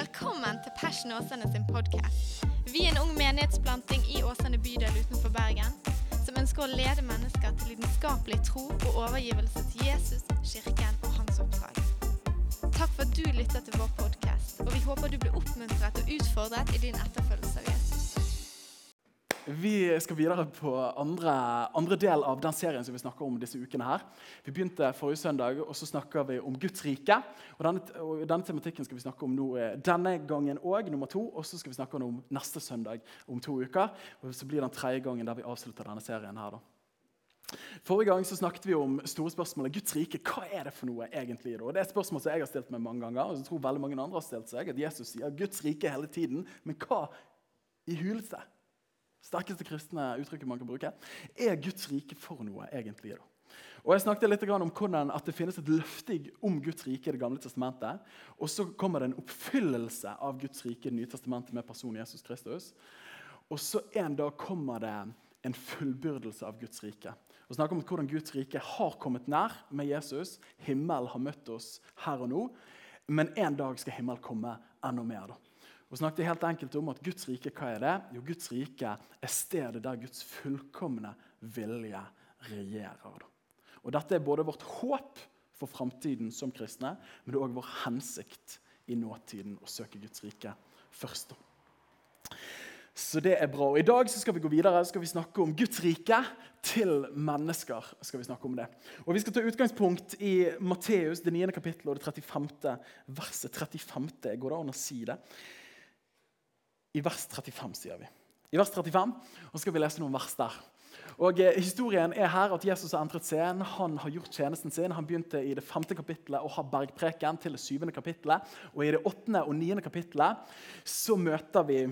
Velkommen til Passion Åsane sin podkast. Vi er en ung menighetsplanting i Åsane bydel utenfor Bergen som ønsker å lede mennesker til lidenskapelig tro og overgivelse til Jesus, kirken og hans oppdrag. Takk for at du lytter til vår podkast, og vi håper du blir oppmuntret og utfordret i din etterfølgelse. Vi skal videre på andre, andre del av den serien som vi snakker om disse ukene. her. Vi begynte forrige søndag, og så snakker vi om Guds rike. Og Denne, og denne tematikken skal vi snakke om nå, eh, denne gangen òg, nummer to. Og så skal vi snakke om neste søndag om to uker. Og så blir det den tredje gangen der vi avslutter denne serien. her da. Forrige gang så snakket vi om store spørsmålet Guds rike. Hva er det for noe egentlig? da? Det er et spørsmål som jeg har stilt meg mange ganger, og jeg tror veldig mange andre har stilt seg. At Jesus sier Guds rike hele tiden. Men hva i huleste? Sterkeste kristne uttrykket man kan bruke. Er Guds rike for noe egentlig? da? Og Jeg snakket litt om hvordan at det finnes et løfte om Guds rike i Det gamle testamentet. Og så kommer det en oppfyllelse av Guds rike i Det nye testamentet med personen Jesus Kristus. Og så en dag kommer det en fullbyrdelse av Guds rike. Og snakker om hvordan Guds rike har kommet nær med Jesus. Himmelen har møtt oss her og nå. Men en dag skal himmelen komme enda mer. da. Og snakket helt enkelt om at Guds rike hva er det? Jo, Guds rike er stedet der Guds fullkomne vilje regjerer. Og Dette er både vårt håp for framtiden som kristne, men det er òg vår hensikt i nåtiden å søke Guds rike først. Så det er bra. Og I dag så skal vi gå videre skal vi snakke om Guds rike til mennesker. skal Vi snakke om det. Og vi skal ta utgangspunkt i Matteus, det 9. kapittelet og det 35. verset. 35, Går det an å si det? I vers 35, sier vi. I vers 35, og så skal vi lese noen vers der. Og eh, Historien er her at Jesus har entret scenen. Han har gjort tjenesten sin. Han begynte i det femte kapittelet å ha bergpreken til det syvende kapittelet. Og i det åttende og niende kapittelet så møter vi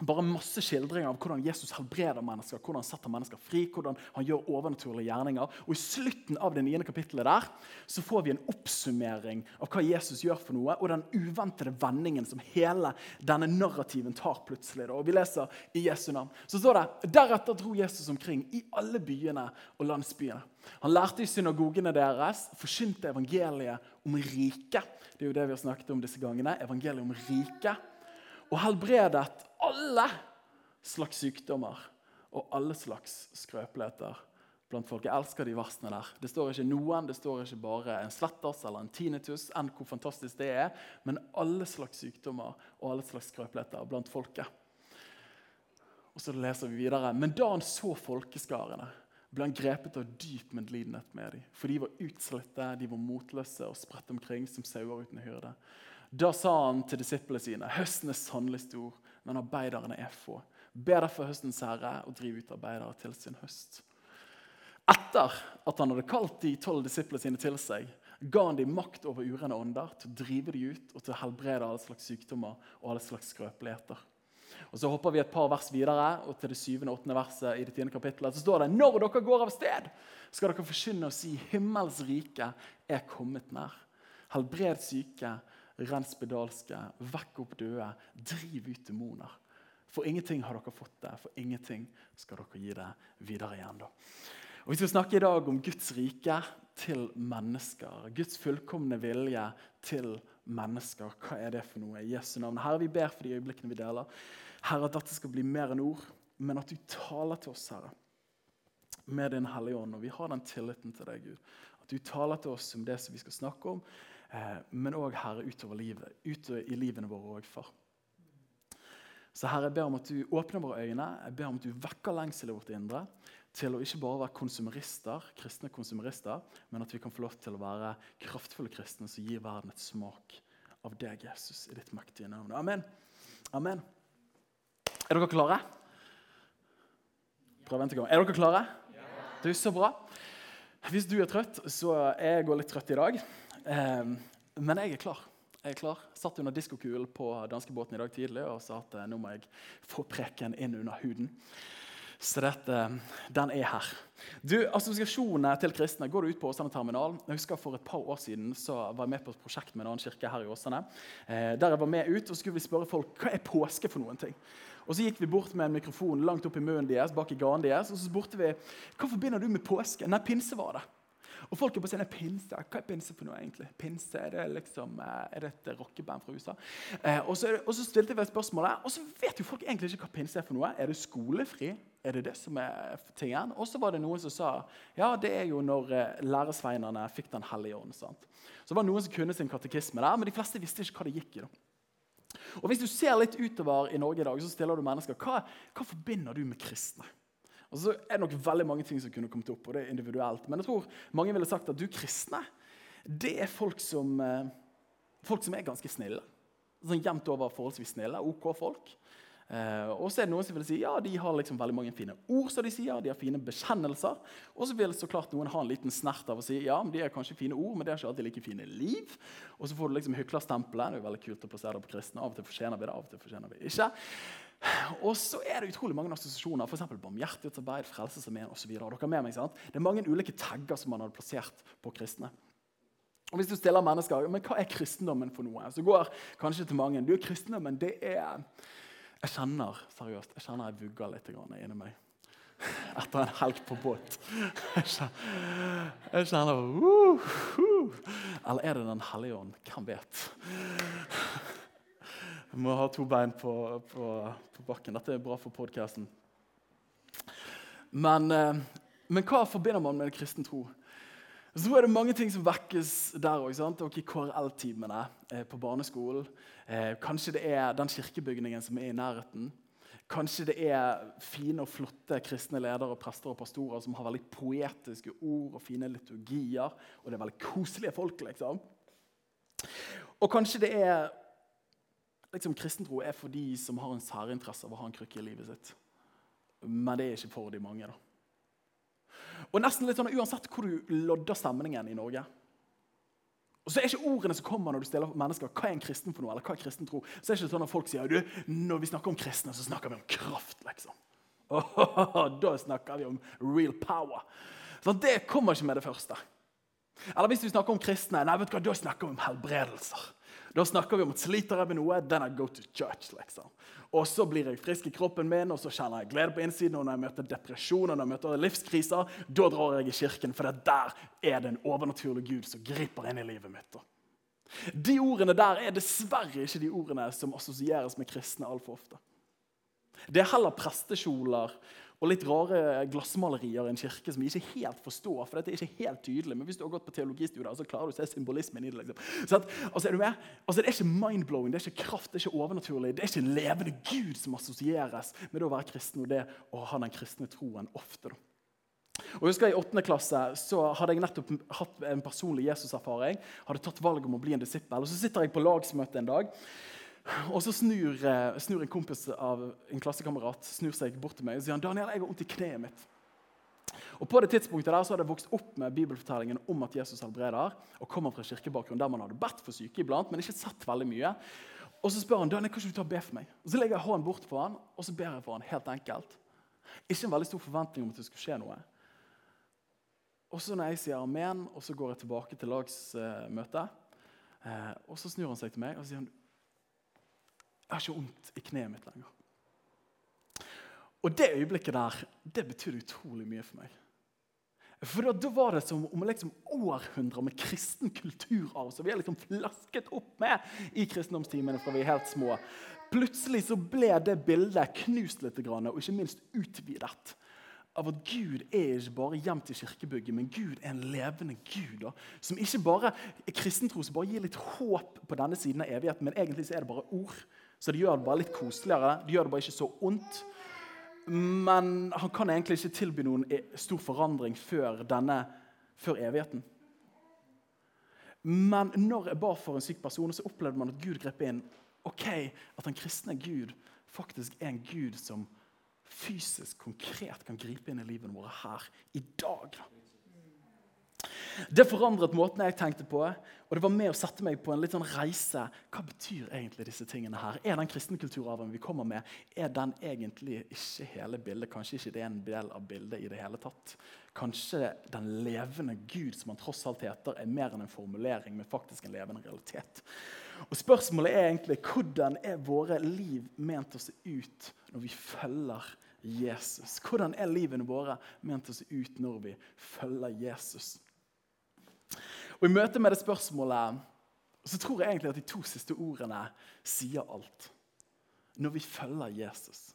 bare masse skildringer av hvordan Jesus helbreder mennesker, hvordan han setter mennesker fri, hvordan han gjør overnaturlige gjerninger. Og I slutten av det niende kapittelet der, så får vi en oppsummering av hva Jesus gjør for noe, og den uventede vendingen som hele denne narrativen tar plutselig. Og Vi leser i Jesu navn. Så står det deretter dro Jesus omkring i alle byene og landsbyene. Han lærte i synagogene deres, forkynte evangeliet om riket. Det er jo det vi har snakket om disse gangene. evangeliet om riket og helbredet alle slags sykdommer og alle slags skrøpeligheter blant folk. Jeg elsker de versene der. Det står ikke noen, det står ikke bare en sletters eller en tinnitus, enn hvor fantastisk det er, men alle slags sykdommer og alle slags skrøpeligheter blant folket. Og så leser vi videre. Men da han så folkeskarene, ble han grepet av dyp medlidenhet med dem. For de var utslitte, de var motløse og spredt omkring som sauer uten hyrde. Da sa han til disiplene sine.: Høsten er sannelig stor, men arbeiderne er få. Be derfor høstens herre å drive ut arbeidere til sin høst. Etter at han hadde kalt de tolv disiplene sine til seg, ga han dem makt over urene ånder til å drive dem ut og til å helbrede alle slags sykdommer og alle slags skrøpeligheter. Og Så hopper vi et par vers videre og til det syvende og åttende verset i det tiende kapittelet. Så står det når dere går av sted, skal dere forkynne og si himmels rike er kommet nær. Helbred syke, rens spedalske, vekk opp døde, driv ut demoner. For ingenting har dere fått det, for ingenting skal dere gi det videre igjen. da. Og Vi skal snakke i dag om Guds rike til mennesker. Guds fullkomne vilje til mennesker. Hva er det for noe? I Jesu navn. Herre, vi ber for de øyeblikkene vi deler. Herre, at dette skal bli mer enn ord, men at du taler til oss, Herre, med Din Hellige Ånd. Og vi har den tilliten til deg, Gud. At du taler til oss om det som vi skal snakke om, men òg, Herre, utover livet, utover i livene våre òg, far. Så Herre, jeg ber om at du åpner våre øyne, jeg ber om at du vekker lengselet vårt indre til å ikke bare være konsumerister, kristne konsumerister, men at vi kan få lov til å være kraftfulle kristne som gir verden et smak av deg, Jesus, i ditt mektige navn. Amen. Amen. Er dere klare? Prøv en gang. Er dere klare? Ja. Det er så bra. Hvis du er trøtt, så er jeg litt trøtt i dag. Um, men jeg er klar. Jeg er klar. Satt under diskokulen på danskebåten i dag tidlig og sa at eh, nå må jeg få preken inn under huden. Så dette, den er her. Du, Assosiasjonene til kristne går ut på Åsane terminal. Jeg husker For et par år siden så var jeg med på et prosjekt med en annen kirke her i Åsane. Eh, der jeg var med ut, og så skulle vi spørre folk hva er påske for noen ting. Og Så gikk vi bort med en mikrofon langt opp i munnen deres, bak i ganen deres, og så spurte vi hva forbinder du med påske. Nei, pinse var det. Og folk er på scenen pinse. Hva er pinse for noe, egentlig? Pinse, Er det liksom, eh, er det et rockeband fra USA? Eh, og, så, og, så, stilte jeg spørsmålet, og så vet jo folk egentlig ikke hva pinse er for noe. Er det skolefri? Er det det som er tingen? Og så var det noen som sa ja, det er jo når eh, læresveinene fikk Den hellige ånd. Så det var noen som kunne sin katekisme der, men de fleste visste ikke hva det gikk i. da. Og Hvis du ser litt utover i Norge i dag, så stiller du mennesker hva, hva forbinder du med kristne. Og så er det nok veldig mange ting som kunne kommet opp, og det er individuelt. Men jeg tror mange ville sagt at du kristne, det er folk som, eh, folk som er ganske snille. Sånn Jevnt over forholdsvis snille. OK folk. Uh, og så er det noen som vil si ja, de har liksom veldig mange fine ord, som de sier, de har fine bekjennelser. Og så vil så klart noen ha en liten snert av å si ja, men de har kanskje fine ord, men de har ikke alltid like fine liv. Og så får du liksom hyklerstempelet. Det er jo veldig kult å plassere det på kristne. Av og til fortjener vi det, av og til fortjener vi ikke. Og så er det utrolig mange assosiasjoner, f.eks. barmhjertighetsarbeid, frelsesarmeen osv. Er? Det er mange ulike tagger som man hadde plassert på kristne. Og Hvis du stiller mennesker men hva er kristendommen for noe, så går kanskje til mange du, kristendommen det er jeg kjenner seriøst, jeg kjenner jeg vugger litt inni meg. Etter en helg på båt. Jeg kjenner uh, uh. Eller er det Den hellige ånd? Hvem vet? Jeg må ha to bein på, på, på bakken. Dette er bra for podkasten. Men, eh, men hva forbinder man med kristen tro? Så er det mange ting som vekkes der òg. I KRL-timene eh, på barneskolen. Eh, kanskje det er den kirkebygningen som er i nærheten. Kanskje det er fine og flotte kristne ledere, prester og pastorer som har veldig poetiske ord og fine liturgier. Og det er veldig koselige folk, liksom. Og kanskje det er liksom, Kristentro er for de som har en særinteresse av å ha en krykke i livet sitt. Men det er ikke for de mange. da. Og nesten litt sånn Uansett hvor du lodder stemningen i Norge og så er ikke ordene som kommer når du stiller mennesker hva er en kristen for noe, eller hva er kristen tro, så er det ikke sånn at folk sier du, når vi snakker om kristne, så snakker vi om kraft. liksom. Oh, da snakker vi om real power. Så det kommer ikke med det første. Eller hvis vi snakker om kristne, nei, vet du hva, da snakker vi om helbredelser. Da snakker vi om at sliter jeg med noe, then I go to church. liksom. Og så blir jeg frisk i kroppen min, og så kjenner jeg glede på innsiden. Og når jeg møter depresjon og når jeg møter livskriser, da drar jeg i kirken. For der er det en overnaturlig Gud som griper inn i livet mitt. De ordene der er dessverre ikke de ordene som assosieres med kristne altfor ofte. Det er heller prestekjoler og litt rare glassmalerier i en kirke som vi ikke helt forstår. for dette er ikke helt tydelig, Men hvis du har gått på teologistudier, så klarer du å se symbolismen i det. liksom. Så at, altså, er du med? Altså, Det er ikke mind-blowing, det er ikke kraft, det er ikke overnaturlig. Det er ikke en levende Gud som assosieres med det å være kristen og det å ha den kristne troen ofte. da. Og jeg I 8. klasse så hadde jeg nettopp hatt en personlig Jesus-erfaring. Hadde tatt valg om å bli en disippel. Og Så sitter jeg på lagsmøte en dag. Og så snur, eh, snur, en kompis av en klassekamerat snur seg bort til meg og sier han, Daniel, jeg har vondt i kneet mitt. Og På det tidspunktet der så hadde jeg vokst opp med bibelfortellingen om at Jesus helbreder. og kommer fra kirkebakgrunn der man hadde bedt for syke iblant, men ikke sett veldig mye. Og Så spør han Daniel, kan ikke du ta og be for meg? Og Så legger jeg hånden bort på han, og så ber jeg for han, helt enkelt. Ikke en veldig stor forventning om at det skulle skje noe. Og så når jeg sier amen, og så går jeg tilbake til lagsmøtet, eh, og så snur han seg til meg og sier han, jeg har ikke vondt i kneet mitt lenger. Og det øyeblikket der det betydde utrolig mye for meg. For da, var det som om liksom århundrer med kristen kulturarv som vi har liksom flasket opp med i kristendomstimene fra vi er helt små. Plutselig så ble det bildet knust litt og ikke minst utvidet. Av at Gud er ikke bare gjemt i kirkebygget, men Gud er en levende Gud. Som ikke bare er kristentro som bare gir litt håp på denne siden av evigheten, men egentlig så er det bare ord så det gjør det bare litt koseligere. Det gjør det bare ikke så ondt. Men han kan egentlig ikke tilby noen e- stor forandring før, denne, før evigheten. Men når jeg ba for en syk person, så opplevde man at Gud grep inn. Ok, At den kristne Gud faktisk er en Gud som fysisk, konkret kan gripe inn i livet vårt her i dag. Det forandret måten jeg tenkte på, og det var med å sette meg på en litt sånn reise. Hva betyr egentlig disse tingene her? Er den kristenkulturarven vi kommer med, er den egentlig ikke hele bildet? Kanskje ikke det er en del av bildet i det hele tatt? Kanskje den levende Gud som han tross alt heter, er mer enn en formulering, men faktisk en levende realitet. Og Spørsmålet er egentlig hvordan er våre liv ment å se ut når vi følger Jesus? Hvordan er livene våre ment å se ut når vi følger Jesus? Og I møte med det spørsmålet så tror jeg egentlig at de to siste ordene sier alt. Når vi følger Jesus.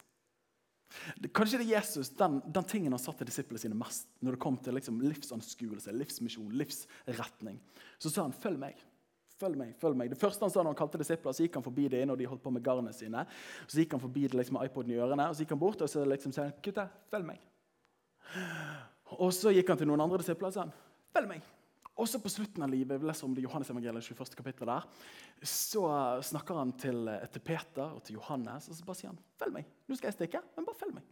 Kanskje det er Jesus, den, den tingen han satte disiplene sine mest når det kom til liksom livsanskuelse, livsmisjon, livsretning. Så sa han 'følg meg'. Følg meg, følg meg. Det første han sa når han kalte disipler, så gikk han forbi det når de holdt på med garnene sine. Så gikk han forbi det liksom med iPoden i ørene, og så gikk han bort og så liksom sa han, gutta, følg meg. Og så gikk han til noen andre disipler og sa han, følg meg. Og så på slutten av livet, vi leser om det Johannes evangeliet, 21. kapittel der, så snakker han til, til, Peter og til Johannes og så bare sier han, følg meg. Nå skal jeg stikke, men bare følg meg.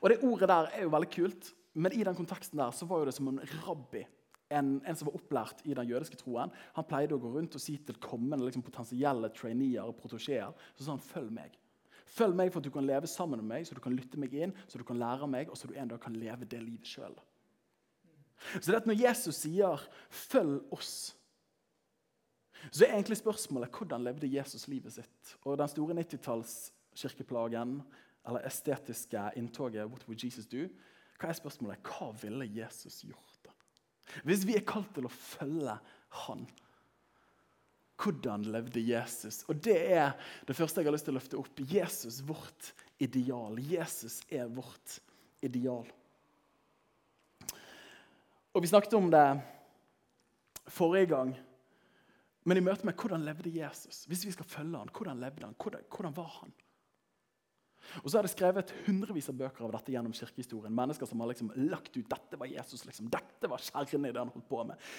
Og Det ordet der er jo veldig kult, men i den konteksten der så var jo det som en rabbi en, en, som var opplært i den jødiske troen, han pleide å gå rundt og si til kommende liksom, potensielle traineer og protosjeer så sa han, følg meg. Følg meg for at du kan leve sammen med meg, så du kan lytte meg inn, så du kan lære meg, og så du en dag kan leve det livet sjøl. Så det at når Jesus sier 'følg oss', så er egentlig spørsmålet hvordan levde Jesus livet sitt? Og Den store 90-tallskirkeplagen, eller estetiske inntoget 'What would Jesus do?' Hva er spørsmålet? Hva ville Jesus gjort? da? Hvis vi er kalt til å følge Han, hvordan levde Jesus? Og Det er det første jeg har lyst til å løfte opp. Jesus, vårt ideal. Jesus er vårt ideal. Og Vi snakket om det forrige gang. Men i møte med hvordan levde Jesus? Hvis vi skal følge han, hvordan levde han? Hvordan, hvordan var han? Og så er det skrevet hundrevis av bøker av dette gjennom kirkehistorien. Mennesker som har liksom lagt ut dette var Jesus, liksom. dette var kjernen i det han holdt på med.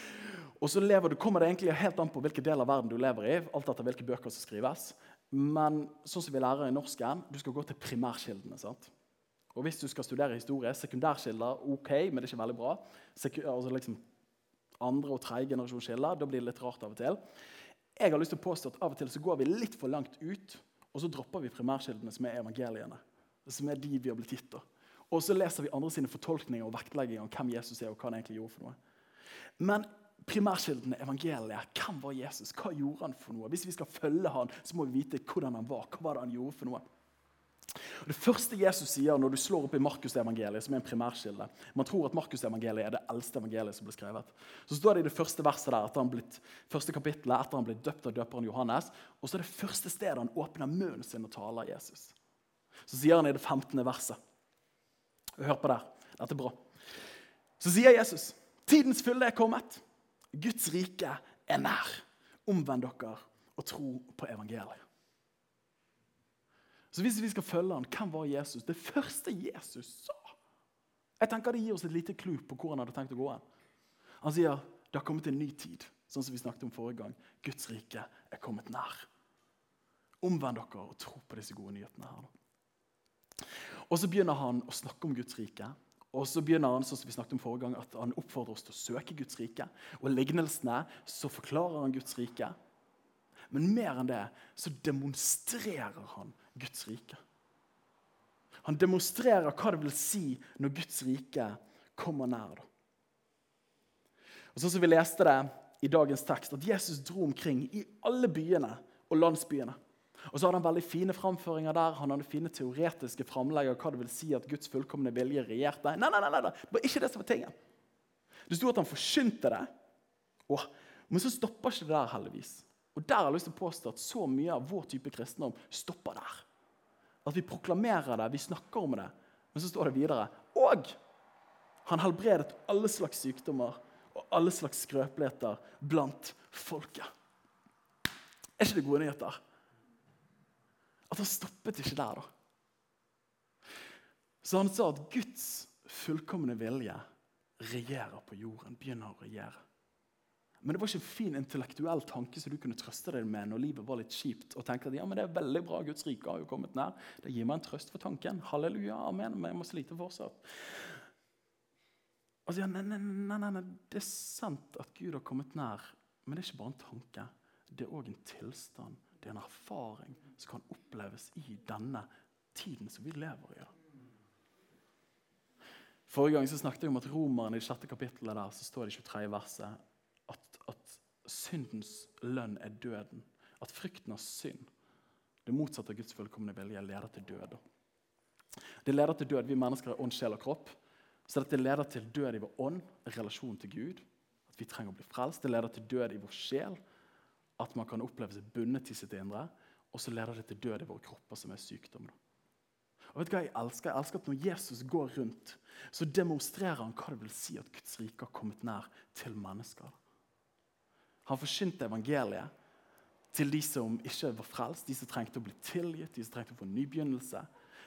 Og så lever du, kommer det egentlig helt an på hvilken del av verden du lever i. alt etter hvilke bøker som skrives. Men sånn som vi lærer i norsken, du skal gå til primærkildene. sant? Og Hvis du skal studere historie, sekundærkilder ok, men det er ikke veldig bra. Seku, altså liksom Andre og tredje generasjons da blir det litt rart av og til. Jeg har lyst til å påstå at Av og til så går vi litt for langt ut og så dropper vi primærkildene, som er evangeliene. Som er de vi har blitt gitt. Og så leser vi andre sine fortolkninger og vektlegginger om hvem Jesus er. og hva han egentlig gjorde for noe. Men primærkildene, evangeliet, hvem var Jesus? Hva gjorde han for noe? Hvis vi skal følge han, så må vi vite hvordan han var. Hva var det han gjorde for noe? Det første Jesus sier når du slår opp i Markusevangeliet, som er en primærkilde Man tror at Markusevangeliet er det eldste evangeliet som ble skrevet. Så står det i det første verset der, etter han blitt, første kapittelet, etter han ble døpt av døperen Johannes. Og så er det første stedet han åpner munnen sin og taler Jesus. Så sier han i det 15. verset Hør på der. Dette er bra. Så sier Jesus, tidens fylde er kommet. Guds rike er nær. Omvend dere og tro på evangeliet. Så hvis vi skal følge han, hvem var Jesus? Det første Jesus sa Jeg tenker Det gir oss et lite klu på hvor han hadde tenkt å gå. hen. Han sier det har kommet en ny tid, sånn som vi snakket om forrige gang. Guds rike er kommet nær. Omvend dere og tro på disse gode nyhetene. her. Og Så begynner han å snakke om Guds rike. Og så begynner han sånn som vi snakket om forrige gang, at han oppfordrer oss til å søke Guds rike. Og lignelsene så forklarer han Guds rike. Men mer enn det så demonstrerer han Guds rike. Han demonstrerer hva det vil si når Guds rike kommer nær. Og sånn som Vi leste det i dagens tekst, at Jesus dro omkring i alle byene og landsbyene. Og så hadde Han veldig fine framføringer der, han hadde fine teoretiske framlegg av hva det vil si at Guds fullkomne vilje regjerte. Nei, nei, nei, nei, det var ikke det som var tingen. Det sto at han forkynte det, Åh, men så stopper ikke det der, heldigvis. Og Der har jeg lyst til å påstå at så mye av vår type kristendom stopper der. At vi proklamerer det, vi snakker om det, men så står det videre. Og han helbredet alle slags sykdommer og alle slags skrøpeligheter blant folket. Er ikke det gode nyheter? At han stoppet ikke der, da. Så han sa at Guds fullkomne vilje regjerer på jorden, begynner å regjere. Men det var ikke en fin intellektuell tanke som du kunne trøste deg med når livet var litt kjipt. og tenke at ja, men det er veldig bra, Guds rike har jo kommet nær. Det gir meg en trøst for tanken. Halleluja, amen. Men jeg må slite fortsatt. Og så, ja, nei, nei, nei, nei, Det er sant at Gud har kommet nær, men det er ikke bare en tanke. Det er òg en tilstand. Det er en erfaring som kan oppleves i denne tiden som vi lever i. Forrige gang så snakket jeg om at romerne i sjette kapittelet der, så står det i 23. verset syndens lønn er døden. At frykten av synd, det motsatte av Guds fullkomne vilje, leder til død. Det leder til død. Vi mennesker er ånd, sjel og kropp. Så dette leder til død i vår ånd, relasjon til Gud. At vi trenger å bli frelst. Det leder til død i vår sjel. At man kan oppleve seg bundet til sitt indre. Og så leder det til død i våre kropper, som er sykdom. Og vet du hva Jeg elsker Jeg elsker at når Jesus går rundt, så demonstrerer han hva det vil si at Guds rike har kommet nær til mennesker. Han forkynte evangeliet til de som ikke var frelst, de som trengte å bli tilgitt, de som trengte å få en ny begynnelse.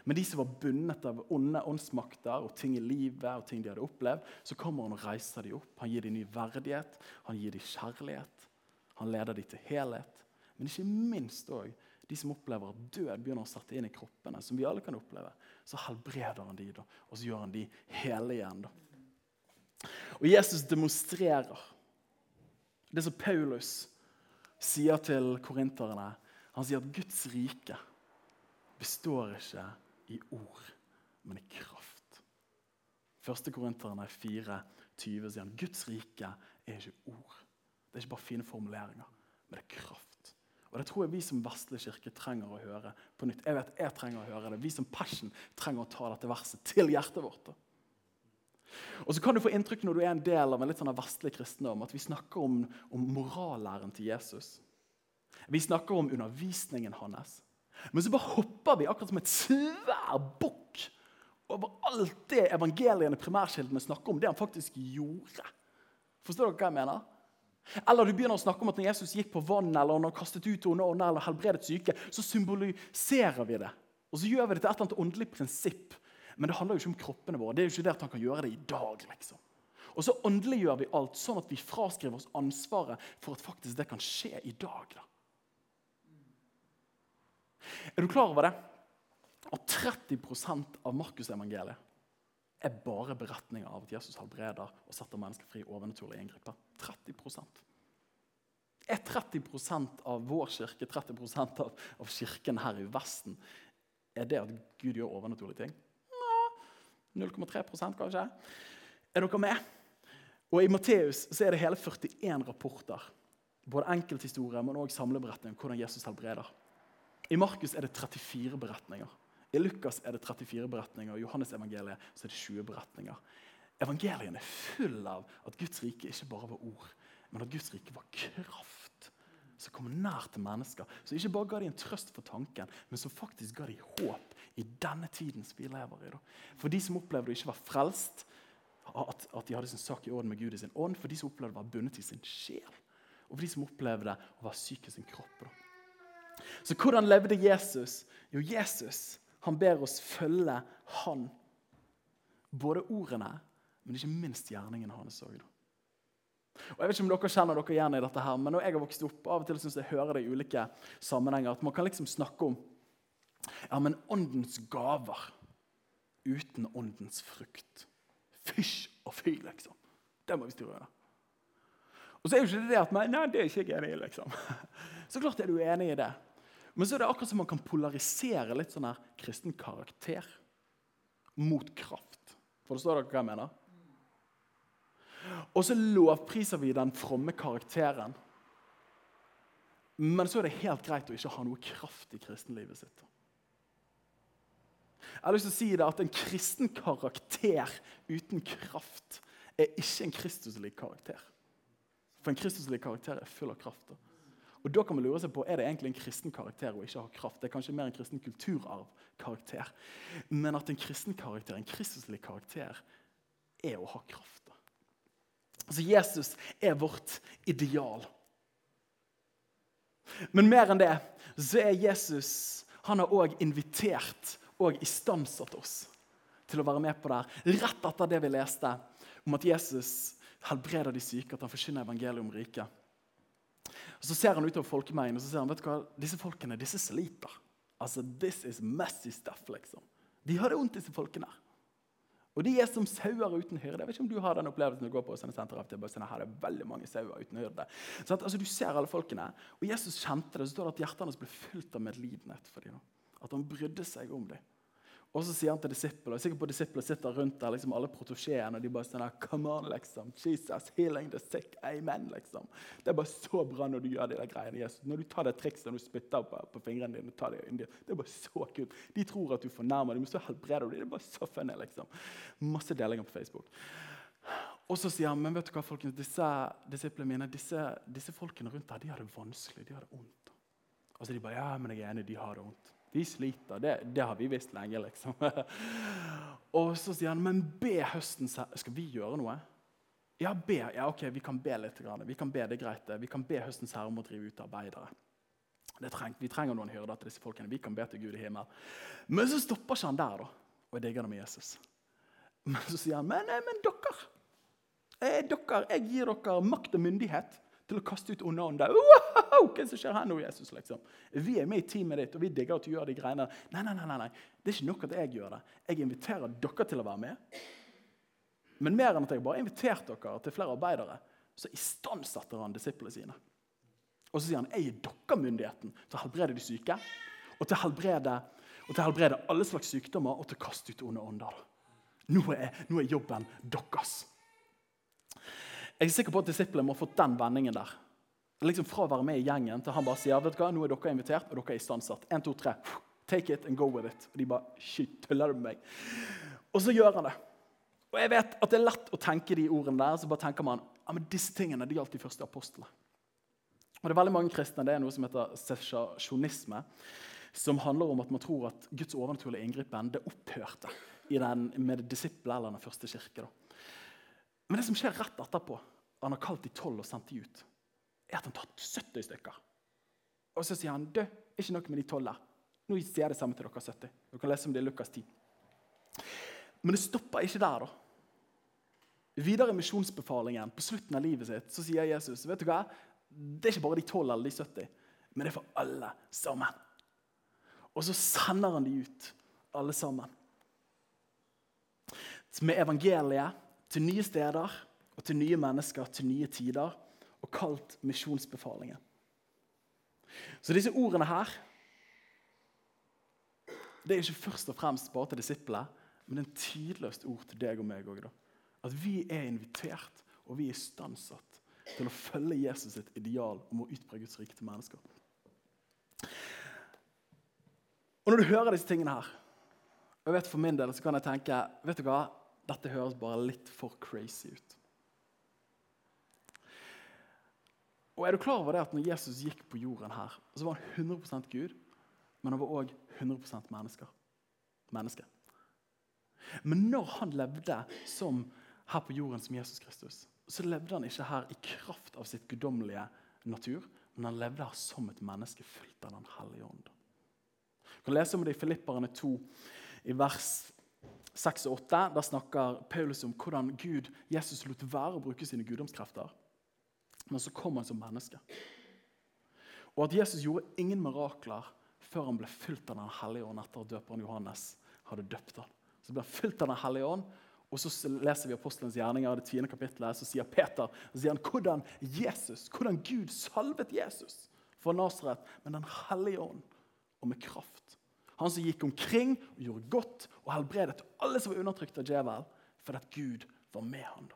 Men de som var bundet av onde åndsmakter og ting i livet, og ting de hadde opplevd, så kommer han og reiser dem opp. Han gir dem ny verdighet, han gir dem kjærlighet. Han leder dem til helhet. Men ikke minst òg de som opplever at død begynner å sette inn i kroppene, som vi alle kan oppleve, så helbreder han de da, og så gjør han de hele igjen. Og Jesus demonstrerer det som Paulus sier til korinterne. Han sier at Guds rike består ikke i ord, men i kraft. Første korinterne 4, 20 sier han Guds rike er ikke ord. Det er ikke bare fine formuleringer, men det er kraft. Og Det tror jeg vi som vestlig kirke trenger å høre på nytt. Jeg vet jeg trenger å høre det. Vi som Passion trenger å ta dette verset til hjertet vårt. Og så kan du få inntrykk når du er en del av en litt sånn vestlig kristendom, at vi snakker om, om morallæren til Jesus. Vi snakker om undervisningen hans. Men så bare hopper vi akkurat som et svær bukk over alt det evangeliene primærkildene snakker om, det han faktisk gjorde. Forstår dere hva jeg mener? Eller du begynner å snakke om at når Jesus gikk på vann eller når han kastet ut onde ånder eller helbredet syke, så symboliserer vi det. Og så gjør vi det til et eller annet åndelig prinsipp. Men det handler jo ikke om kroppene våre. Det er jo ikke det at han kan gjøre det i dag. liksom. Og så åndeliggjør vi alt, sånn at vi fraskriver oss ansvaret for at faktisk det kan skje i dag. da. Er du klar over det? At 30% av Markusevangeliet er bare beretninger av at Jesus helbreder og setter mennesker fri overnaturlige inngriper. 30% Er 30% av vår kirke, 30% av, av kirken her i Vesten, er det at Gud gjør overnaturlige ting? Ja, 0,3% kanskje. Er dere med? Og I Matteus er det hele 41 rapporter. Både enkelthistorier, men også samleberetninger om hvordan Jesus helbreder. I Markus er det 34 beretninger. I Lukas er det 34 beretninger, og i Johannes evangeliet så er det 20 beretninger. Evangeliene er full av at Guds rike ikke bare var ord, men at Guds rike var kraft som kom nær til mennesker. Som ikke bare ga dem en trøst for tanken, men som faktisk ga dem håp i denne tiden som vi lever i. For de som opplevde å ikke være frelst, at, at, de hadde sin sak i orden med Gud i sin ånd. For de som opplevde å være bundet i sin sjel. Og for de som opplevde å være syk i sin kropp. Så hvordan levde Jesus? Jo, Jesus han ber oss følge han. Både ordene, men ikke minst gjerningene hans òg. Og jeg vet ikke om dere kjenner dere igjen i dette, her, men når jeg har vokst opp, av og til synes jeg hører det i ulike sammenhenger, at man kan liksom snakke om ja, men åndens gaver uten åndens frukt. Fysj og fy, liksom. Det må vi styre unna. Og så er jo ikke det at man, Nei, det er ikke jeg enig i, liksom. Så klart er du enig i det. Men så er det akkurat som man kan polarisere litt sånn her kristen karakter mot kraft. Forstår dere hva jeg mener? Og så lovpriser vi den fromme karakteren. Men så er det helt greit å ikke ha noe kraft i kristenlivet sitt. Jeg har lyst til å si det at En kristen karakter uten kraft er ikke en kristuslik karakter. For en kristuslik karakter er full av kraft. Og da kan man lure seg på, Er det egentlig en kristen karakter å ikke ha kraft? Det er kanskje mer en kristen kulturarvkarakter. Men at en kristen karakter, en kristuslig karakter, er å ha kraft. Altså Jesus er vårt ideal. Men mer enn det så er Jesus han har òg invitert og istandsatt oss til å være med på det. Rett etter det vi leste om at Jesus helbreder de syke, at han forkynner evangeliet om riket. Så ser han utover folkemengden og så ser han, vet du hva, disse folkene disse sliter. Altså, This is messy stuff, liksom. De har det vondt, disse folkene. Og de er som sauer uten hyrde. Jeg vet ikke om du har den opplevelsen du går på sånne senter av til, sånn, her er veldig mange sauer uten hyrde. Så at, altså, Du ser alle folkene, og Jesus kjente det. Så står det at hjertet hans ble fylt av medlidenhet for dem. At han brydde seg om dem. Og så sier han til disiplene, sikkert på disiplene sitter rundt der, liksom alle protosjeene, og de bare sånn Come on, liksom. Jesus, healing the sick. Amen, liksom. Det er bare så bra når du gjør de der greiene. Jesus. Når du tar det trikset når du spytter på, på fingrene dine, tar det, det, det er bare så kult. De tror at du fornærmer dem, men så helbreder du dem. Det er bare så funny, liksom. Masse delinger på Facebook. Og så sier han men vet du hva, folkens, disse disiplene mine, disse, disse folkene rundt der, de har det vanskelig. De har det vondt. Og så de bare, ja, men jeg er enig, de har det vondt. De sliter. Det, det har vi visst lenge, liksom. og så sier han, men be høsten Skal vi gjøre noe? Ja, be. Ja, ok, vi kan be litt. Vi kan be, det greit. Vi kan be høstens herre om å drive ut arbeidere. Treng, vi trenger noen hyrder til disse folkene. Vi kan be til Gud i himmelen. Men så stopper ikke han der, da. Og jeg digger det med Jesus. Men så sier han, men, men dere, eh, dere, jeg gir dere makt og myndighet til å kaste ut onde ånder. Wow, hva som skjer her nå, Jesus? liksom? Vi er med i teamet ditt, og vi digger at du gjør de greiene. Nei, nei, nei, nei, det er ikke nok at jeg gjør det. Jeg inviterer dere til å være med. Men mer enn at jeg bare inviterte dere til flere arbeidere, så istandsetter han disiplene sine. Og så sier han jeg gir dere myndigheten til å helbrede de syke og til å helbrede, helbrede alle slags sykdommer og til å kaste ut onde ånder. Nå er, nå er jobben deres. Jeg er sikker på at disiplene må ha fått den vendingen der. Liksom Fra å være med i gjengen til han bare sier vet du hva, nå er dere invitert og dere er istandsatt. 1, 2, 3. Take it and go with it. Og de bare Shit, tuller du med meg? Og så gjør han det. Og jeg vet at det er lett å tenke de ordene der. Så bare tenker man ja, men disse tingene de gjaldt de første apostlene. Og det er veldig mange kristne, det er noe som heter sesjonisme, som handler om at man tror at Guds overnaturlige inngripen det opphørte i den, med disiplene eller den første kirke. Da. Men det som skjer rett etterpå, han har kalt de tolv og sendt de ut, er at han tar 70 stykker. Og så sier han er ikke noe med de tolv der. Nå sier jeg det samme til dere 70. Dere kan lese om det i Lukas 10. Men det stopper ikke der. da. Videre i misjonsbefalingen på slutten av livet sitt så sier Jesus vet du hva? Det er ikke bare de tolv eller de 70, men det er for alle sammen. Og så sender han de ut, alle sammen. Med evangeliet til nye steder og til nye mennesker til nye tider, og kalt misjonsbefalingen. Så disse ordene her det er ikke først og fremst bare til disiplene, men en tidløst ord til deg og meg òg. At vi er invitert, og vi er istandsatt til å følge Jesus sitt ideal om å utbre Guds rike til mennesker. Og Når du hører disse tingene her, og jeg vet for min del, så kan jeg tenke vet du hva, dette høres bare litt for crazy ut. Og er du klar over det at når Jesus gikk på jorden her, så var han 100% Gud, men han var òg 100% mennesker. menneske. Men når han levde som her på jorden som Jesus Kristus, så levde han ikke her i kraft av sitt guddommelige natur, men han levde her som et menneske fylt av Den hellige ånd. Du kan lese om det i Filipperne 2, i vers 6 og 8. Der snakker Paulus om hvordan Gud, Jesus lot være å bruke sine guddomskrefter. Men så kom han som menneske. Og at Jesus gjorde ingen mirakler før han ble fylt av Den hellige ånd etter at døperen Johannes hadde døpt han. Så ble han fylt av Den hellige ånd, og så leser vi apostelens gjerninger, det tiende kapittelet, så sier Peter så sier han, hvordan Jesus, hvordan Gud salvet Jesus fra Nasaret med Den hellige ånd og med kraft. Han som gikk omkring og gjorde godt og helbredet alle som var undertrykt av djevel, fordi at Gud var med ham.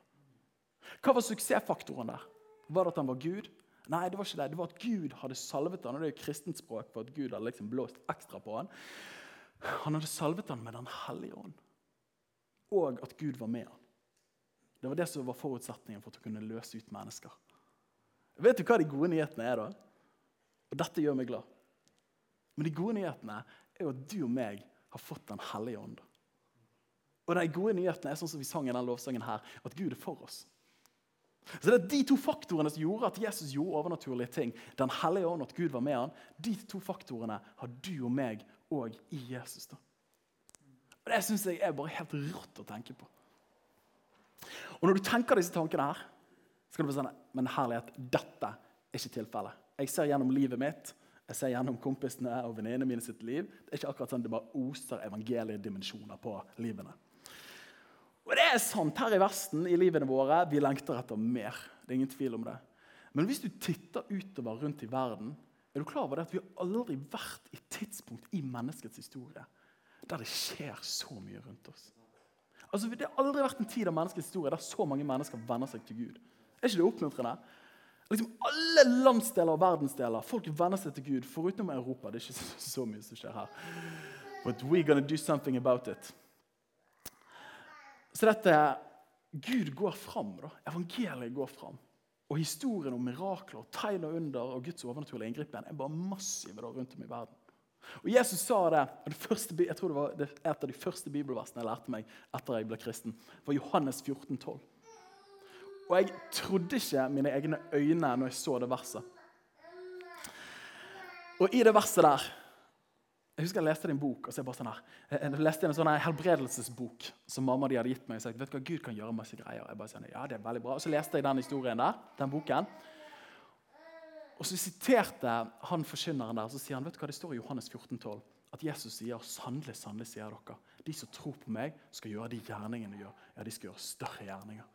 Hva var suksessfaktoren der? Var det at han var Gud? Nei, det var ikke det. Det var at Gud hadde salvet ham, og Det er jo kristent språk for at Gud hadde liksom blåst ekstra på ham. Han hadde salvet ham med Den hellige ånd og at Gud var med han. Det var det som var forutsetningen for at hun kunne løse ut mennesker. Vet du hva de gode nyhetene er, da? Og dette gjør meg glad. Men de gode nyhetene er jo at du og meg har fått Den hellige ånd. Og de gode nyhetene er sånn som vi sang i den lovsangen her, at Gud er for oss. Så det er De to faktorene som gjorde at Jesus gjorde overnaturlige ting, Den hellige ånd at Gud var med han, de to faktorene har du og meg òg i Jesus. da. Og Det syns jeg er bare helt rått å tenke på. Og Når du tenker disse tankene her, så kan du sånn Men herlighet, dette er ikke tilfellet. Jeg ser gjennom livet mitt, jeg ser gjennom kompisene og venninnene mine sitt liv. Det er ikke akkurat sånn det bare oser evangeliedimensjoner på livene. Og det er sant her i Vesten, i livene våre. Vi lengter etter mer. Det er ingen tvil om det. Men hvis du titter utover rundt i verden, er du klar over det at vi har aldri vært i tidspunkt i menneskets historie der det skjer så mye rundt oss. Altså, Det har aldri vært en tid av menneskets historie der så mange mennesker venner seg til Gud. Er ikke det oppmuntrende? Liksom Alle landsdeler og verdensdeler folk venner seg til Gud, foruten Europa. Det er ikke så, så mye som skjer her. But we're gonna do something about it. Så dette Gud går fram. da. Evangeliet går fram. Og historien om mirakler, tegn og under og Guds overnaturlige inngripen er bare massive da, rundt om i verden. Og Jesus sa det, og det første, jeg tror det var et av de første bibelversene jeg lærte meg etter jeg ble kristen, var Johannes 14, 12. Og jeg trodde ikke mine egne øyne når jeg så det verset. Og i det verset der Jeg husker jeg leste en bok. og så jeg bare sånn her, jeg leste en sånn helbredelsesbok som mamma de hadde gitt meg. og sa vet du hva, Gud kan gjøre masse greier. Jeg bare sånn, ja, det er veldig bra. Og så leste jeg den historien der, den boken. Og så siterte han forkynneren der, så sier han, vet du hva det står i Johannes 14, 12, at Jesus sier sannelig, sannelig sier dere, de som tror på meg, skal gjøre de gjerningene de gjør. Ja, de skal gjøre større gjerninger.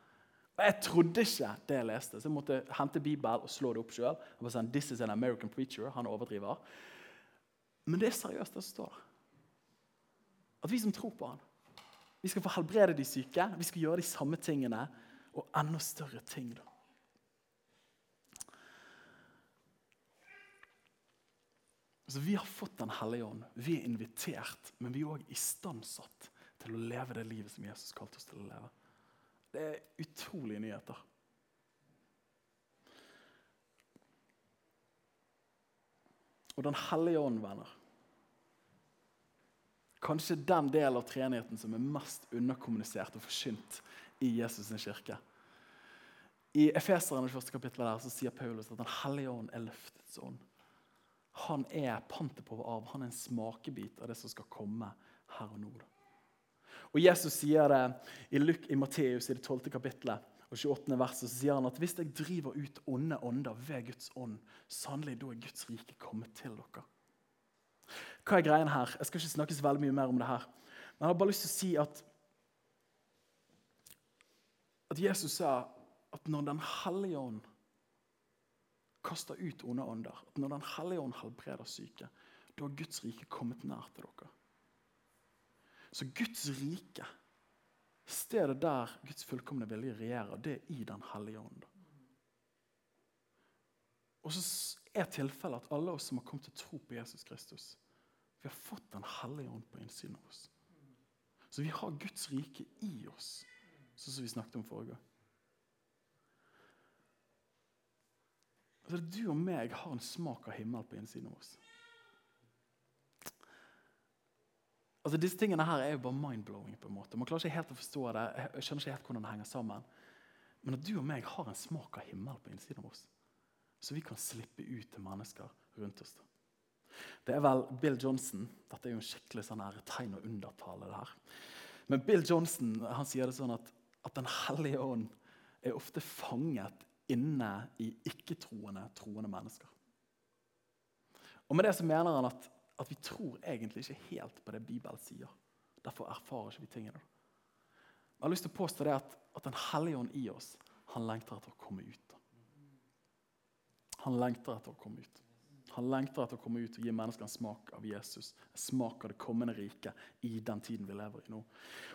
Og Jeg trodde ikke det jeg leste, så jeg måtte hente Bibelen og slå det opp sjøl. Sånn, This is an American preacher. Han overdriver. Men det er seriøst, det som står. At vi som tror på han, vi skal få helbrede de syke. Vi skal gjøre de samme tingene og enda større ting. da. Så vi har fått Den hellige ånd. Vi er invitert, men vi er òg istandsatt til å leve det livet som Jesus kalte oss til å leve. Det er utrolige nyheter. Og Den hellige ånd, venner Kanskje den delen av treenigheten som er mest underkommunisert og forsynt i Jesus' sin kirke. I Efeseren, første kapittel der, så sier Paulus at Den hellige ånd er løftets ånd. Han er pantet på arv. Han er en smakebit av det som skal komme her og nå. Og Jesus sier det i, Luke, i Matteus i det 12. kapittelet og 28. verset, så sier han at hvis jeg driver ut onde ånder ved Guds ånd, sannelig da er Guds rike kommet til dere. Hva er greien her? Jeg skal ikke snakke så veldig mye mer om det her. Men jeg har bare lyst til å si at, at Jesus sa at når Den hellige ånd kaster ut onde ånder, at når Den hellige ånd helbreder syke, da har Guds rike kommet nær til dere. Så Guds rike, stedet der Guds fullkomne vilje regjerer, det er i Den hellige ånd. Og så er tilfellet at alle oss som har kommet til tro på Jesus Kristus, vi har fått Den hellige ånd på innsiden av oss. Så vi har Guds rike i oss, sånn som vi snakket om forrige gang. Altså, du og meg har en smak av himmel på innsiden av oss. Altså, disse tingene her er jo bare mind-blowing. på en måte. Man klarer ikke helt å forstå det. Jeg skjønner ikke helt hvordan det henger sammen. Men at du og meg har en smak av himmel på innsiden av oss, så vi kan slippe ut til mennesker rundt oss. Det er vel Bill Johnson Dette er jo en skikkelig sånn her tegn og undertale. det her. Men Bill Johnson han sier det sånn at, at Den hellige ånd er ofte fanget inne i ikke-troende troende mennesker. Og Med det så mener han at, at vi tror egentlig ikke helt på det Bibelen sier. Derfor erfarer ikke vi tingene. Jeg har lyst til å påstå det at, at Den hellige ånd i oss han lengter etter å komme ut. Han lengter etter å komme ut. Han lengter etter å komme ut og gi mennesker en smak av Jesus. En smak av det kommende riket i den tiden vi lever i nå.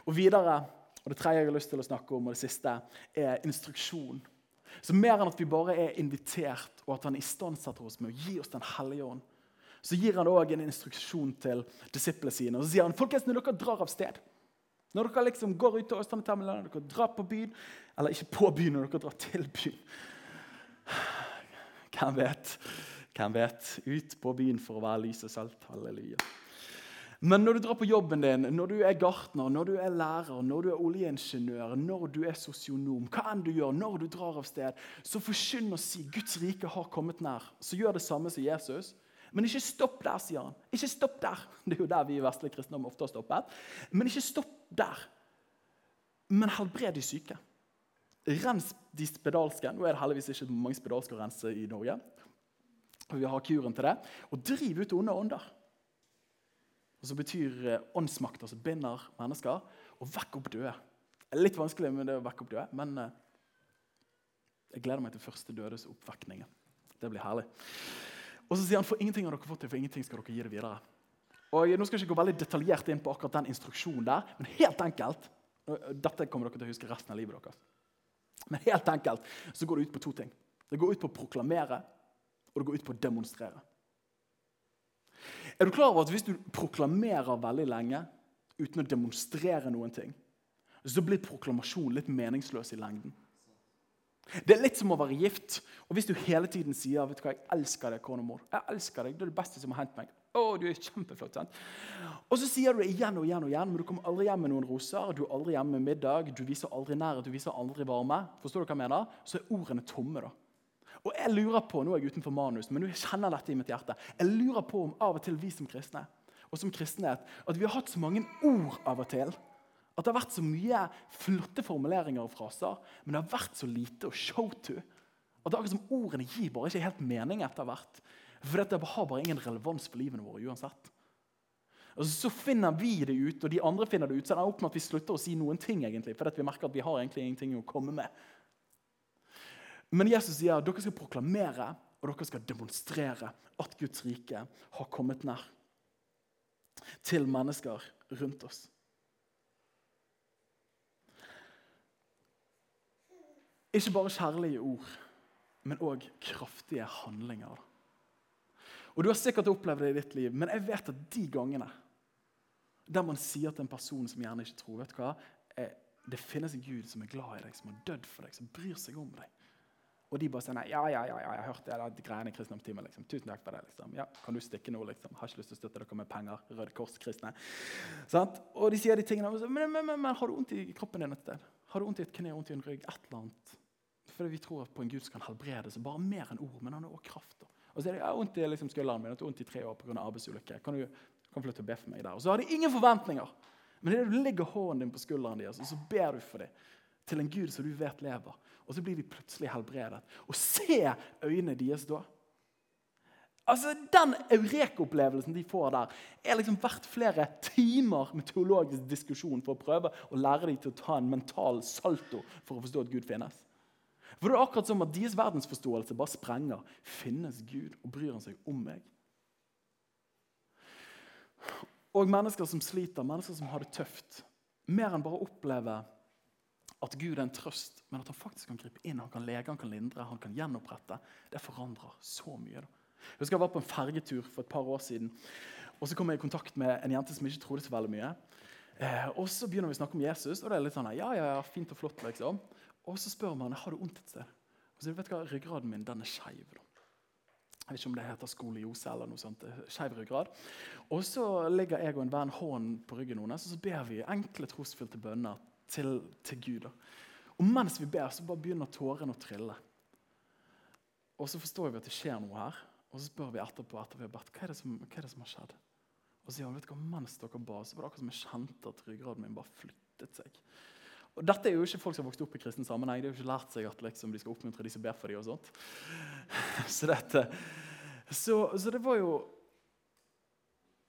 Og videre, og Det tredje jeg har lyst til å snakke om, og det siste, er instruksjon. Så Mer enn at vi bare er invitert, og at han istandsetter oss med å gi oss Den hellige ånd, så gir han òg en instruksjon til disiplene sine. Og så sier han folkens, når dere drar av sted Når dere liksom går ut til Østlandet, når dere drar på byen Eller ikke på byen, når dere drar til byen. Hvem vet? Hvem vet? Ut på byen for å være lys og salt. Halleluja. Men når du drar på jobben din, når du er gartner, når du er lærer, når du er oljeingeniør, når du er sosionom, hva enn du gjør, når du drar av sted, så forsyn å si Guds rike har kommet nær. Så gjør det samme som Jesus. Men ikke stopp der, sier han. Ikke stopp der. Det er jo der vi i vestlige kristendom ofte har stoppet. Men ikke stopp der. Men helbred de syke. Rens de spedalske. Nå er det heldigvis ikke mange spedalske å rense i Norge. Vi har kuren til det. Og driv ut onde ånder. Og så betyr eh, åndsmakter som binder mennesker, og vekk opp døde. Litt vanskelig med det å vekke opp døde, men eh, jeg gleder meg til første dødes oppvekning. Det blir herlig. Og så sier han for ingenting har dere fått det, for ingenting skal dere gi det videre. Og Nå skal jeg ikke gå veldig detaljert inn på akkurat den instruksjonen der, men helt enkelt Dette kommer dere til å huske resten av livet deres. Men helt enkelt så går det ut på to ting. Det går ut på å proklamere og det går ut på å demonstrere. Er du klar over at Hvis du proklamerer veldig lenge uten å demonstrere noen ting, så blir proklamasjonen litt meningsløs i lengden. Det er litt som å være gift. Og hvis du hele tiden sier vet du hva, 'Jeg elsker deg, kone og mor', jeg elsker deg, det er det beste som har hendt meg. Å, du er kjempeflott, sant? Og så sier du det igjen og igjen, og igjen, men du kommer aldri hjem med noen roser. Du er aldri hjemme med middag, du viser aldri nærhet, du viser aldri varme. Forstår du hva jeg mener? Så er ordene tomme. da. Og jeg lurer på, Nå er jeg utenfor manus, men nå kjenner dette i mitt hjerte. Jeg lurer på om av og til vi som kristne og som kristenhet at vi har hatt så mange ord av og til at det har vært så mye flotte formuleringer og fraser, men det har vært så lite å show to. At det er som ordene gir bare ikke helt mening etter hvert. For dette har bare ingen relevans for livene våre uansett. Og Så finner vi det ut, og de andre finner det ut, så det er opp med at vi slutter å si noen ting. egentlig, For vi merker at vi har egentlig ingenting å komme med. Men Jesus sier at dere skal proklamere og dere skal demonstrere at Guds rike har kommet nær til mennesker rundt oss. Ikke bare kjærlige ord, men òg kraftige handlinger. Og Du har sikkert opplevd det i ditt liv, men jeg vet at de gangene der man sier til en person som gjerne ikke tror vet hva, eh, Det finnes en Gud som er glad i deg, som har dødd for deg, som bryr seg om deg. Og de bare sier nei, ja, ja, ja, jeg har hørt det, de greiene i kristendomstimen. Liksom. Tusen takk for det. liksom. Ja, Kan du stikke nå? liksom? Har ikke lyst til å støtte dere med penger. Røde Kors-kristne. Og de sier de tingene. Men, men, men, men, har du vondt i kroppen din et sted? Har du vondt i et kne, vondt i en rygg? Et eller annet? Fordi vi tror på en Gud som kan helbrede så bare mer enn ord. Men han har også kraft. Og så er det ja, vondt i liksom, skulderen min, vondt i tre år pga. arbeidsulykke. Kan du kan få lov til be for meg der? Og så har de ingen forventninger. Men det idet du legger hånden din på skulderen deres, og så ber du for dem til en Gud som du vet lever, og så blir de plutselig helbredet. Og se øynene deres da. Altså, Den eureka-opplevelsen de får der, er liksom verdt flere timer med teologisk diskusjon for å prøve å lære dem til å ta en mental salto for å forstå at Gud finnes. For det er akkurat som at Deres verdensforståelse bare sprenger. Finnes Gud, og bryr han seg om meg? Og mennesker som sliter, mennesker som har det tøft. Mer enn bare oppleve at Gud er en trøst, men at han faktisk kan gripe inn, han kan lege, han kan lindre, han kan gjenopprette. Det forandrer så mye. da. Jeg husker jeg var på en fergetur for et par år siden. og Så kom jeg i kontakt med en jente som ikke trodde så veldig mye. Eh, og Så begynner vi å snakke om Jesus, og det er litt sånn ja, ja, ja, fint og flott. liksom. Og Så spør man har du vondt et sted. Og så vet du hva, Ryggraden min den er skeiv. Jeg vet ikke om det heter skoliose eller noe sånt. Skeiv ryggrad. Og så ligger jeg og en venn hånden på ryggen hennes og så ber vi enkle trosfylte bønner til, til Gud. Da. Og mens vi ber, så bare begynner tårene å trille. Og så forstår vi at det skjer noe her. Og så spør vi etterpå etter vi har bedt, hva er det som, er det som har skjedd. Og så sier han, vet du hva, mens dere ba, så var det akkurat som jeg kjente at ryggraden min bare flyttet seg. Og Dette er jo ikke folk som har vokst opp i kristen sammenheng. De har jo ikke lært seg at liksom, de skal oppmuntre de som ber for dem. og sånt. Så, dette, så, så det var jo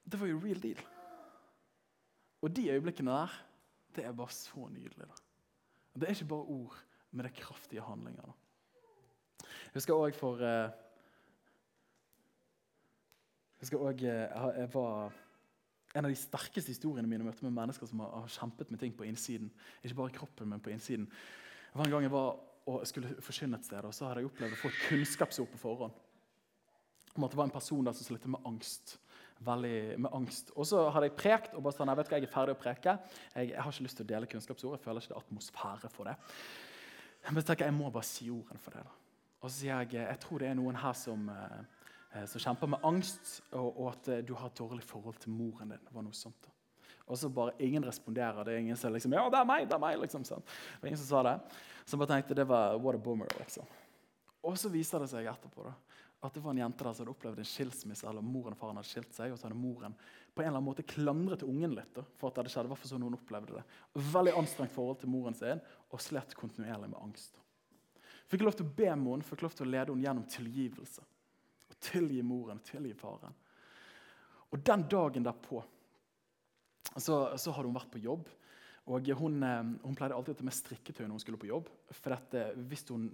Det var jo real deal. Og de øyeblikkene der det er bare så nydelig. da. Det er ikke bare ord, men det er kraftige handlinger. da. Jeg husker òg for eh, Jeg også, eh, jeg var En av de sterkeste historiene mine møtte med mennesker som har, kjempet med ting på innsiden. Ikke bare kroppen, men på innsiden. Det var En gang jeg var og skulle forkynne et sted, og så hadde jeg opplevd å få et kunnskapsord på forhånd. Om at det var en person der som slitt med angst veldig med angst. Og så hadde jeg prekt og bare sånn, jeg vet hva, jeg er ferdig å preke. Jeg, jeg har ikke lyst til å dele kunnskapsord. Jeg føler ikke det er atmosfære for det. Men så tenker jeg, jeg må bare si ordene for det. da. Og så sier jeg jeg tror det er noen her som, eh, som kjemper med angst, og, og, at eh, du har et dårlig forhold til moren din. Var noe sånt da. Og så bare ingen responderer. Det er ingen som liksom, ja, det er meg, det er meg, liksom. Sånn. Det var ingen som sa det. Så jeg bare tenkte det var what a boomer, liksom. Og så viser det seg etterpå da, at det var en jente der som hadde opplevd en skilsmisse, eller moren og faren hadde skilt seg, og så hadde moren på en eller annen måte klandret ungen litt da, for at det hadde skjedd. Hvorfor sånn hun opplevde det. Veldig anstrengt forhold til moren sin, og slett kontinuerlig med angst. Fikk lov til å be moren, fikk lov til å lede henne gjennom tilgivelse. Tilgi moren, tilgi faren. Og den dagen derpå så, så hadde hun vært på jobb. Og hun, eh, hun, pleide alltid å ta med strikketøy når hun skulle på jobb. For dette, Hvis hun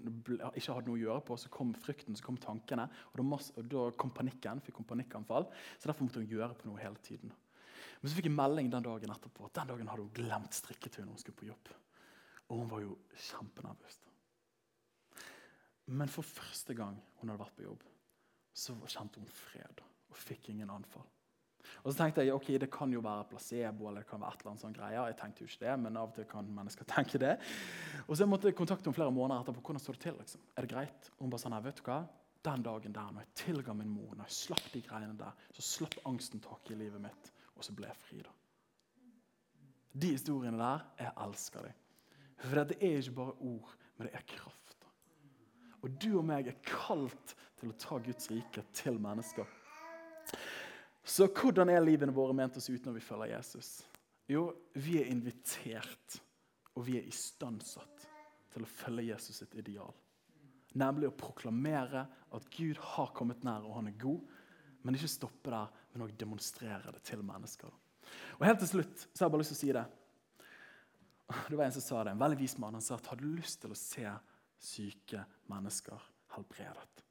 ikke hadde noe å gjøre på, så kom frykten, så kom tankene. Og da, og da kom panikken, fikk hun panikkanfall. Så derfor måtte hun gjøre på noe hele tiden. Men så fikk jeg melding den dagen etterpå at den dagen hadde hun glemt strikketøy når hun skulle på jobb. Og hun var jo kjempenervøs. Men for første gang hun hadde vært på jobb, så kjente hun fred og fikk ingen anfall. Og så tenkte jeg ok, det kan jo være placebo eller det kan være et eller annet sånn greie. Jeg tenkte jo ikke det, men av og til kan mennesker tenke det. Og så måtte jeg kontakte henne flere måneder etterpå. Hvordan står det til? liksom? Er det greit? Og hun bare sånn, vet du hva? Den dagen der, når jeg tilga min mor, når jeg slapp de greiene der, så slapp angsten tak i livet mitt, og så ble jeg fri. da. De historiene der, jeg elsker dem. For det er ikke bare ord, men det er kraft. Og du og meg er kalt til å ta Guds rike til mennesker. Så hvordan er livene våre ment oss ut når vi følger Jesus? Jo, vi er invitert, og vi er istandsatt til å følge Jesus sitt ideal. Nemlig å proklamere at Gud har kommet nær, og han er god. Men ikke stoppe der, men også demonstrere det til mennesker. Og helt til slutt så har jeg bare lyst til å si det. Det var En som sa det, en veldig vis mann. Han sa at har du lyst til å se syke mennesker helbredet,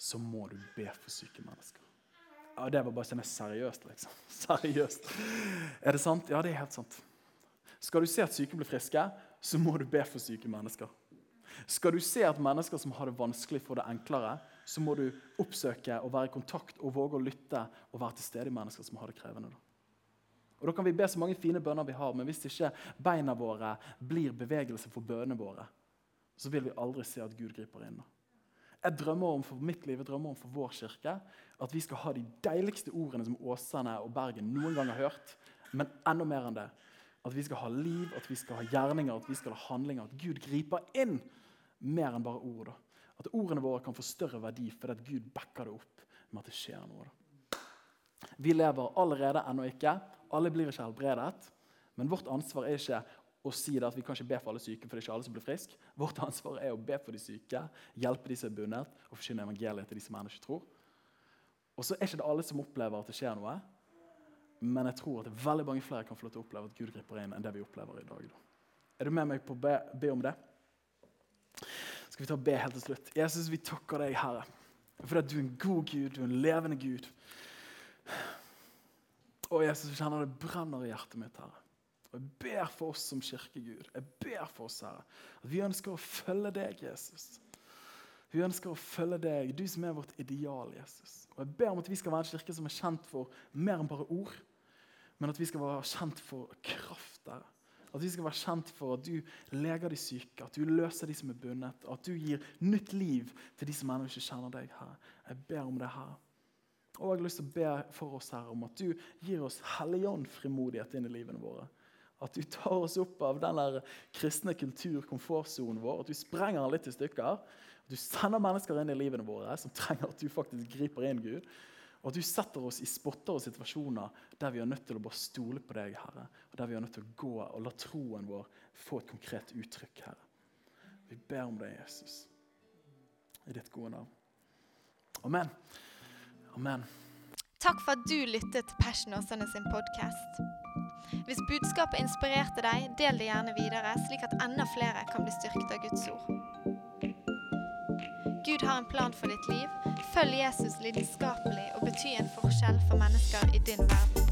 så må du be for syke mennesker. Ja, Det var bare sånn seriøst, liksom. Seriøst. Er det sant? Ja, det er helt sant. Skal du se at syke blir friske, så må du be for syke mennesker. Skal du se at mennesker som har det vanskelig, får det enklere, så må du oppsøke og være i kontakt og våge å lytte og være til stede i mennesker som har det krevende. Da. Og Da kan vi be så mange fine bønner vi har, men hvis ikke beina våre blir bevegelse for bønnene våre, så vil vi aldri se at Gud griper inn. Da. Jeg drømmer om for mitt liv, jeg drømmer om for vår kirke at vi skal ha de deiligste ordene som Åsane og Bergen noen gang har hørt, men enda mer enn det. At vi skal ha liv, at vi skal ha gjerninger, at vi skal ha handlinger. At Gud griper inn mer enn bare ord. At ordene våre kan få større verdi fordi at Gud backer det opp med at det skjer noe. Da. Vi lever allerede ennå ikke. Alle blir ikke helbredet. Men vårt ansvar er ikke og si at vi kan ikke be for alle syke, for det er ikke alle som blir friske. Vårt ansvar er å be for de syke, hjelpe de som er bundet, og forkynne evangeliet til de som ennå ikke tror. Og så er ikke det alle som opplever at det skjer noe, men jeg tror at veldig mange flere kan få lov til å oppleve at Gud griper inn enn det vi opplever i dag. Er du med meg på å be, be om det? Skal vi ta og be helt til slutt? Jesus, vi takker deg, Herre, for at du er en god Gud, du er en levende Gud. Og Jesus, vi kjenner det brenner i hjertet mitt, Herre. Og Jeg ber for oss som kirkegud. Jeg ber for oss, Herre, at vi ønsker å følge deg, Jesus. Vi ønsker å følge deg, du som er vårt ideal, Jesus. Og Jeg ber om at vi skal være en kirke som er kjent for mer enn bare ord, men at vi skal være kjent for kraft. Herre. At vi skal være kjent for at du leger de syke, at du løser de som er bundet, at du gir nytt liv til de som ennå ikke kjenner deg. Herre. Jeg ber om det, Herre. Og jeg har lyst til å be for oss her om at du gir oss helligånd frimodighet inn i livene våre. At du tar oss opp av den der kristne kultur, komfortsonen vår. At du sprenger den litt i stykker. At du sender mennesker inn i livene våre som trenger at du faktisk griper inn. Gud. Og at du setter oss i spotter og situasjoner der vi er nødt til å bare stole på deg, Herre. Og der vi er nødt til å gå og la troen vår få et konkret uttrykk, Herre. Vi ber om det, Jesus. I ditt gode navn. Amen. Amen. Takk for at du lyttet til Passion Åsane sin podkast. Hvis budskapet inspirerte deg, del det gjerne videre, slik at enda flere kan bli styrket av Guds ord. Gud har en plan for ditt liv. Følg Jesus lidenskapelig og bety en forskjell for mennesker i din verden.